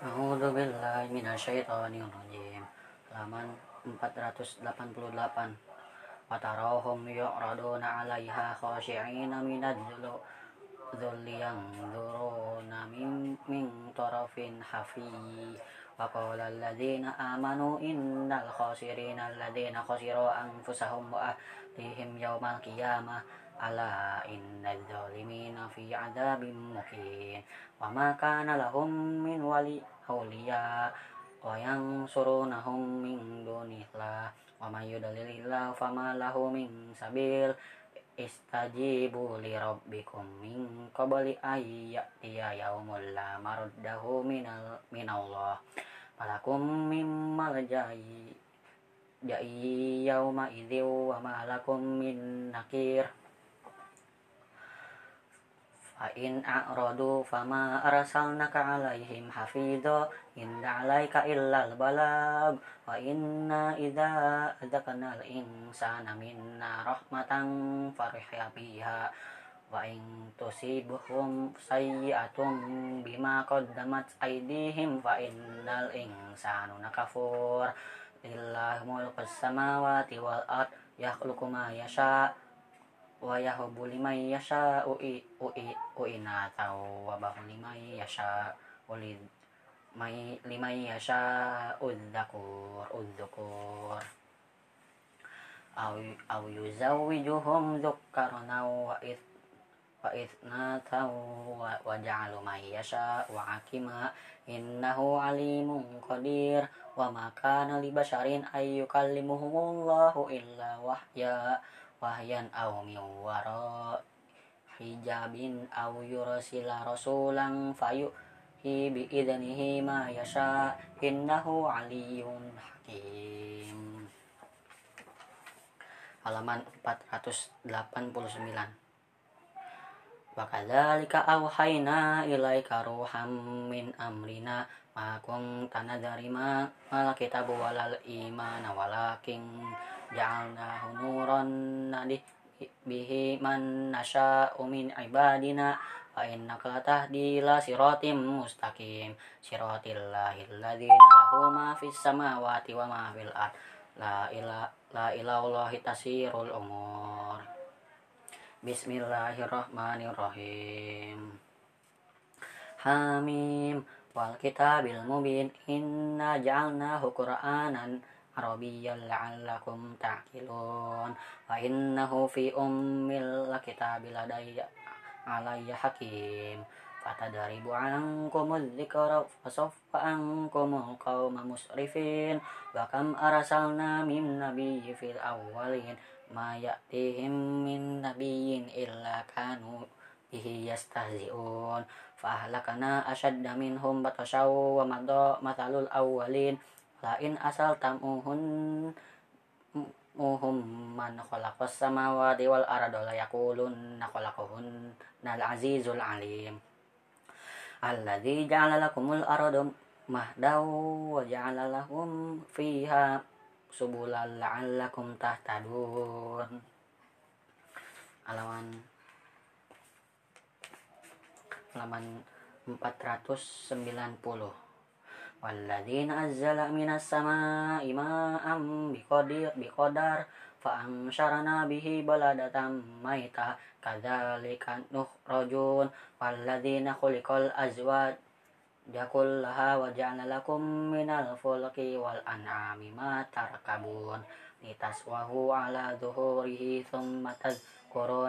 A'udzu billahi minasyaitonir rajim. Halaman 488. Watarahum yu'raduna 'alaiha khashi'ina minadz dhulli yanzuruna min min tarafin hafi. Wa qala alladziina aamanu innal khasirina alladziina khasiru anfusahum wa ahlihim yaumal qiyamah innal zalimina fi 'adzabin muqim. Wa ma kana lahum min wali awliya wa yansurunahum min dunillah wa may yudlilillahu fama lahu min sabil istajibu li rabbikum min qabli ay ya'tiya yaumul la maruddahu minal minallah malakum mimmal jai jai yauma idzi wa min nakir in a'radu fama arsalnaka 'alaihim hafidha in 'alaika illal balag. Wa inna idza adzaqnal insana minna rahmatan farihya biha. Wa in tusibuhum sayyi'atun bima qaddamat aydihim fa innal insana nakafur lillahi mulkus samawati wal ard yakhluqu ma yasha wa yahabu liman yasha ui ui uina tau wa bahu liman yasha uli mai liman yasha udzakur udzukur aw aw yuzawwijuhum dzukkarna wa ith wa ithnatan wa, wa ja'alu may yasha wa akima innahu alimun qadir. Wa ma kana li basharin ay yukallimuhumullahu illa wahya wahyan aw min wara hijabin aw yursila rasulan fayu hi bi idnihi ma yasha innahu aliyun hakim. Halaman 489 Wa kadzalika auhayna ilaika ruham min amrina ma kunta nadari ma mal kitabu walal imana walakin ja'alnahu nuran nadi bihi man nasya'u min ibadina wa innaka latahdi ila siratim mustaqim. Siratillahi alladzi lahu ma fis samawati wa ma fil ard. La ila la ilaha tasirul umur. Bismillahirrahmanirrahim. Hamim. Wal kitabil mubin. Inna ja'alnahu qur'anan arabiyyan la'allakum ta'qilun. Wa innahu fi ummil kitabil ladayya alayya hakim. Fatadaribu ankumul dzikra fasaffa ankumul qauma musrifin. Wa kam arsalna min nabiyyin fil awwalin ma ya'tihim illa kanu bihi yastahzi'un. Fa ahlakana ashadda minhum batashaw wa madha mathalul awwalin la in asaltamuhun muhum man khalaqas samawati wal arda la yaqulun nal azizul alim. Alladzi ja'ala lakumul arda mahdaw wa ja'ala lahum fiha subulal la'allakum tahtadun. Halaman halaman 490 walladzina azzala minas sama'i ma'am biqadir biqadar fa amsyarna bihi baladatan maita kadzalika nukhrajun walladzina khuliqal azwaj jakullaha wa ja'ala lakum minal fulki wal an'ami ma tarkabun litaswahu ala zuhurihi thumma tazkuru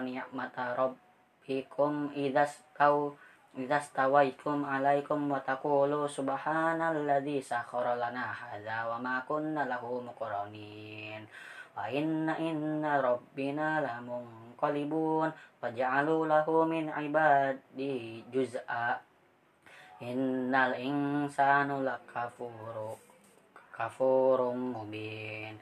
ni'mata rabbikum idas kau idas tawaitum alaikum wa taqulu subhanalladzi sakhara lana hadza wa ma kunna lahu muqrinin wa inna inna rabbina lamunqalibun wa ja'alu lahu min ibadi juz'a. Innal insanu lakafuru kafurum mubin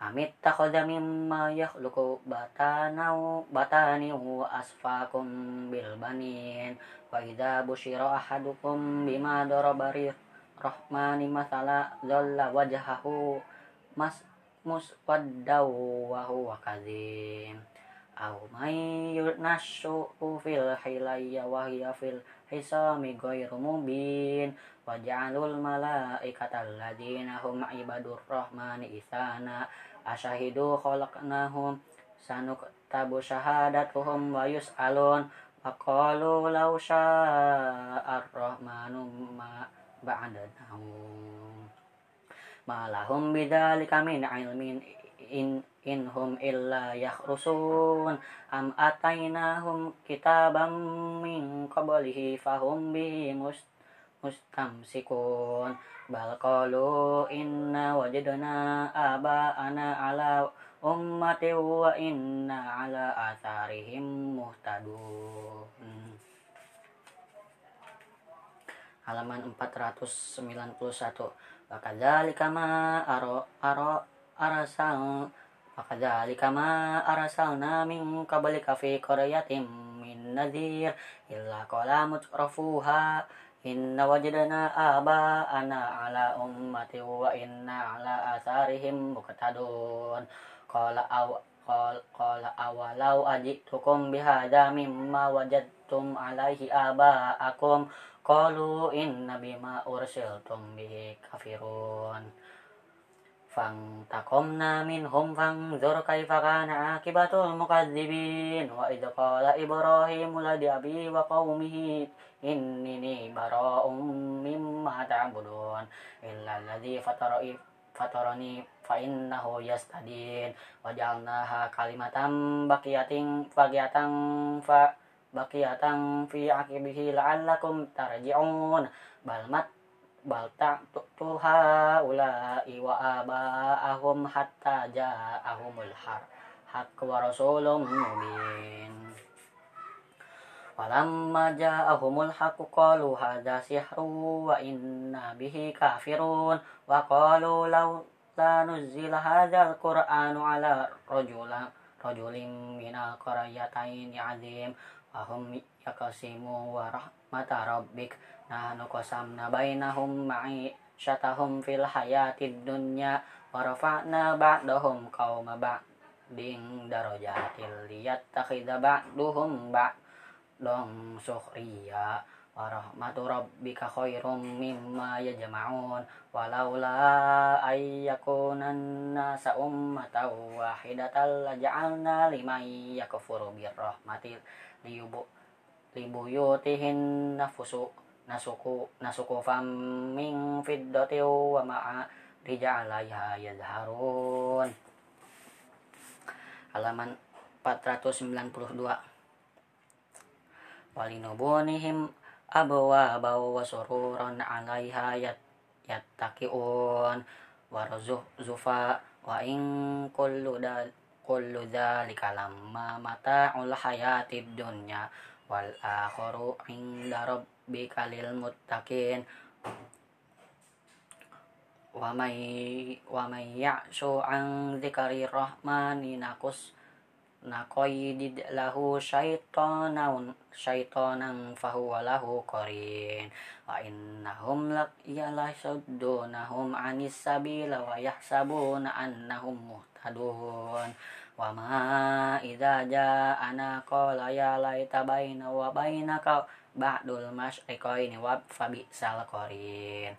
Amit takhadha mimma yakhluqu batanau batani wa asfakum bil banin. Wa idza busyira ahadukum bima darabari rahmani masala dhalla wajhahu mas muswaddaw wa huwa kadzim. Aw may yunashu fil hilayya wa hiya fil hisami ghairu mubin. Wa Waja'alul malaikata alladhina hum ibadur rahmani isana Asyahidu khalaqnahum sanuktabu syahadatuhum wa yus'alun. Faqalu law sya'ar rahmanu ma ba'danahu Malahum bidzalika min ilmin in inhum illa yakhrusun. Am atainahum kitabam min qablihi fahum bihi mustamsikun. Bal qalu inna wajadna aba'ana ala ummati wa inna ala atharihim muhtadun. Halaman 491 wa kadzalika ma aro aro arasal Fakadzalika ma arsalna min qablika fi qaryatin min nadhir illa qala mutrafuha inna wajadna ana ala ummati wa inna ala atharihim muqtadun. Qala aw qala awalau ajitukum bihadza mimma wajadtum alaihi aba'akum. Qalu inna bima ursiltum bihi kafirun. Fang takomna minhum fanzur kaifa kana akibatul mukadzibin wa idh qala ibrahim qaumihi innini bara'um mimma ta'budun. Illa alladhi fatara fatarani fa innahu yastadin. Wa ja'alnaha kalimatan baqiyatin baqiyatan fa baqiyatan fi aqibihi la'allakum tarji'un. Bal mat bal tuha ulai wa aba'ahum hatta ja'ahumul har hak wa rasulun mubin Walamma ja'ahumul haqqu qalu hadza sihru wa inna bihi kafirun wa qalu law la nuzila hadzal qur'anu ala minal qaryatayn azim. Wa hum yakasimu wa rahmata rabbik. Nahnu qasamna bainahum ma'i syatahum fil hayatid dunya wa rafa'na ba'dahum qauma ba'din darajatil liyattakhidha ba'duhum ba'dahum sukhriya. Wa rahmatu rabbika khairum mimma yajma'un. Walaula ayyakunan nasa ummatan wahidatan laja'alna liman yakfuru birrahmatil liyubu libuyutihin nafusu nasuku nasuku fam min fiddati wa ma'a rija'alaiha yadharun. Halaman 492 walinubunihim abwa bawa wa sururan alaiha yat yattaqiun wa zufa wa in kullu dal kullu dzalika lamma mata'ul hayatid dunya wal akharu inda rabb rabbika lil muttaqin. Wa may wa may ya'shu an dzikri rahmani nakus naqayyid lahu syaitanan syaitanan fahuwa lahu qarin. Wa innahum yalasuddunahum anis sabila wa yahsabuna annahum muhtadun. Wa ma idza ja'ana qala ya laita baina wa bainaka ba'dul masyriqaini wa fabi sal qarin.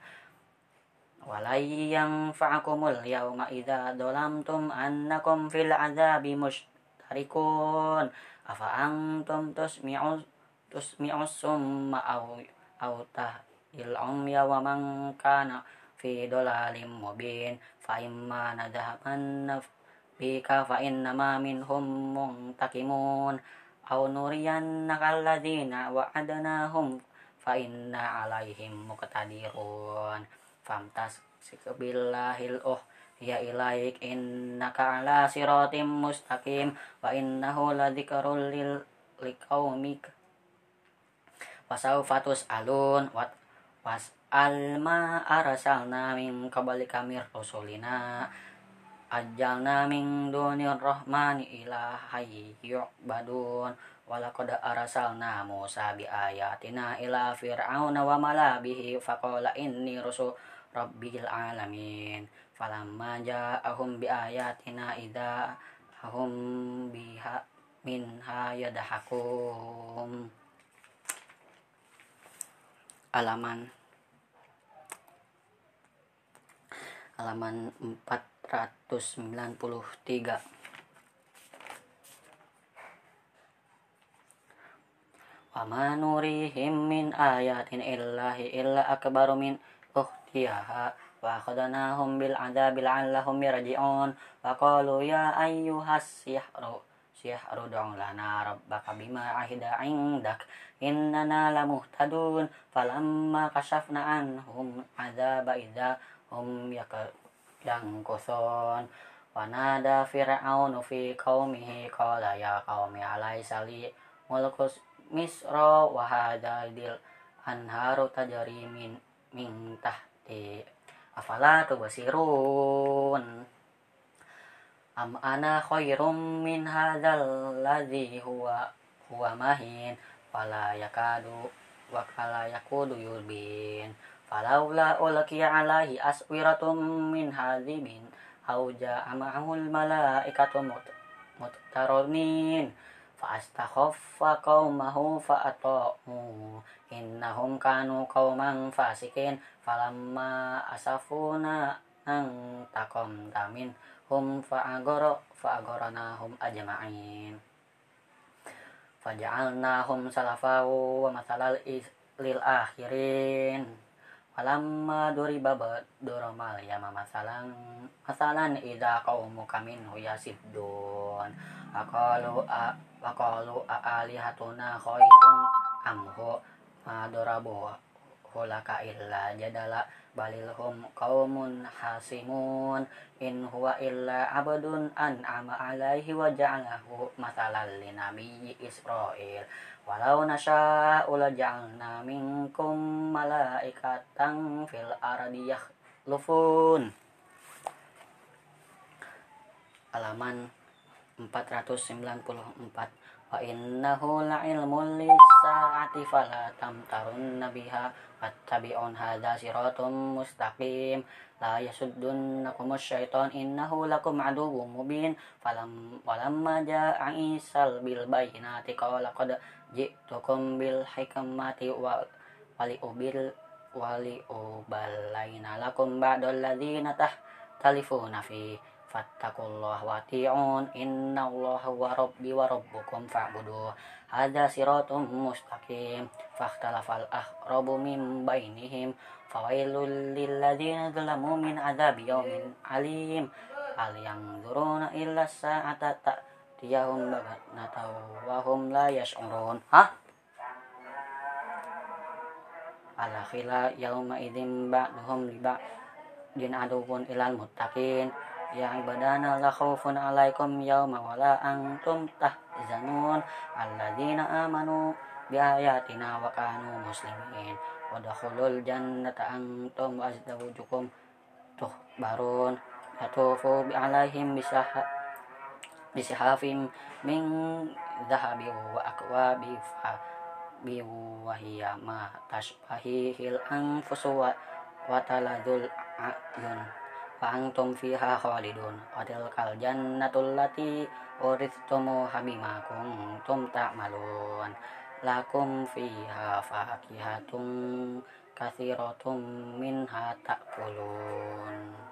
Walai yang fa'akumul yauma idza dolamtum annakum fil azabi mustarikun afa antum tusmi'u tusmi'u summa au au tahil umya wa man kana fi dolalim mubin. Fa imma nadhaban bika fa innama minhum muntakimun. Au nuriyannaka alladzina wa'adnahum fa inna alaihim muqtadirun. Famtas sikbillahil oh ya ilaik innaka ala siratim mustaqim wa innahu ladzikrul lil liqaumik. Wasaufatus alun wat was alma arsalna min qablika mir rusulina. Ajalna min dunir rahmani ilahi yu'badun. Walaqad arsalna Musa bi ayatina ila fir'auna wa mala bihi faqala inni rusul rabbil alamin falamma ja'ahum bi ayatina idza hum biha minha yadhakum alaman halaman 493 wa ma nurihim min ayatin illahi illa akbaru min uhtiyaha wa akhadnahum bil adabi la'allahum yarji'un wa qalu ya ayyuhas sihru sihru du'u lana rabbaka bima ahida indak innana lamuhtadun falamma kashafna anhum adaba idza hum yankusun wa nada fir'aunu fi qaumihi qala ya qaumi alaysa li mulkus misra wa hadal afala tubsirun am ana khairum min hadzal ladzi huwa huwa mahin. Fala yakadu wa kala yakudu yulbin falaula ulqiya alaihi aswiratum min hadzibin au ja'a ma'ahul malaikatu mutaronin Fa'astakhaffa qaumahu fa'ata'u innahum kanu qauman fasikin falamma asafuna ang takom tamin hum fa'agoro fa'agoranahum ajma'in. Faja'alnahum salafawu wa masalal lil akhirin. Falamma duriba doromal ya masalan masalan idza qaumuka minhu yasibdun aqalu Waqalu a'alihatuna khairun amhu madarabu hulaka illa jadala balilhum qaumun hasimun. In huwa illa abdun an'ama alaihi wa ja'alahu masalan li nabiyyi Israil. Walau nasha'u la ja'alna minkum malaikatan fil ardi yakhlufun. Alaman 494 wa innahu la'ilmun lisa'ati fala tamtarun nabiha fattabi'un hadha siratum mustaqim. La yasuddunnakum syaitan innahu lakum aduwwum mubin. Falam walamma ja'a isal bil bayinati qala qad ji'tukum bil hikmati wa wali ubil wali ubalaina lakum ba'dal ladzina tahtalifuna fi fattakullah wati'un. Innallaha wa rabbi wa rabbukum fa'budu. Hadza siratum mustaqim. Fakhtalafal ahrabu min bainihim. Fawailul lilladzina zalamu min adzabi yaumin alim. Hal yanzuruna illa sa'ata ta'tiyahum bagatnataw wa hum la yash'urun. Hah? Ala khila yauma idzin ba'duhum li ba'din aduwwun ilal muttaqin Ya ibadana la khawfun alaikum yawma wala antum tahzanun. Alladzina amanu bi ayatina wa kanu muslimin. Wa dakhulul jannata antum wa azdawajukum tuh barun yatufu bi alaihim bisah bisahafim min dhahabi wa akwabi fa bi wahiya ma tashbahihil anfusu wa taladul ayun Fa'antum fiha khalidun. Wa tilkal jannatul lati urithtumu habima kuntum ta'malun. Lakum fiha fakihatun kathiratun minha ta'kulun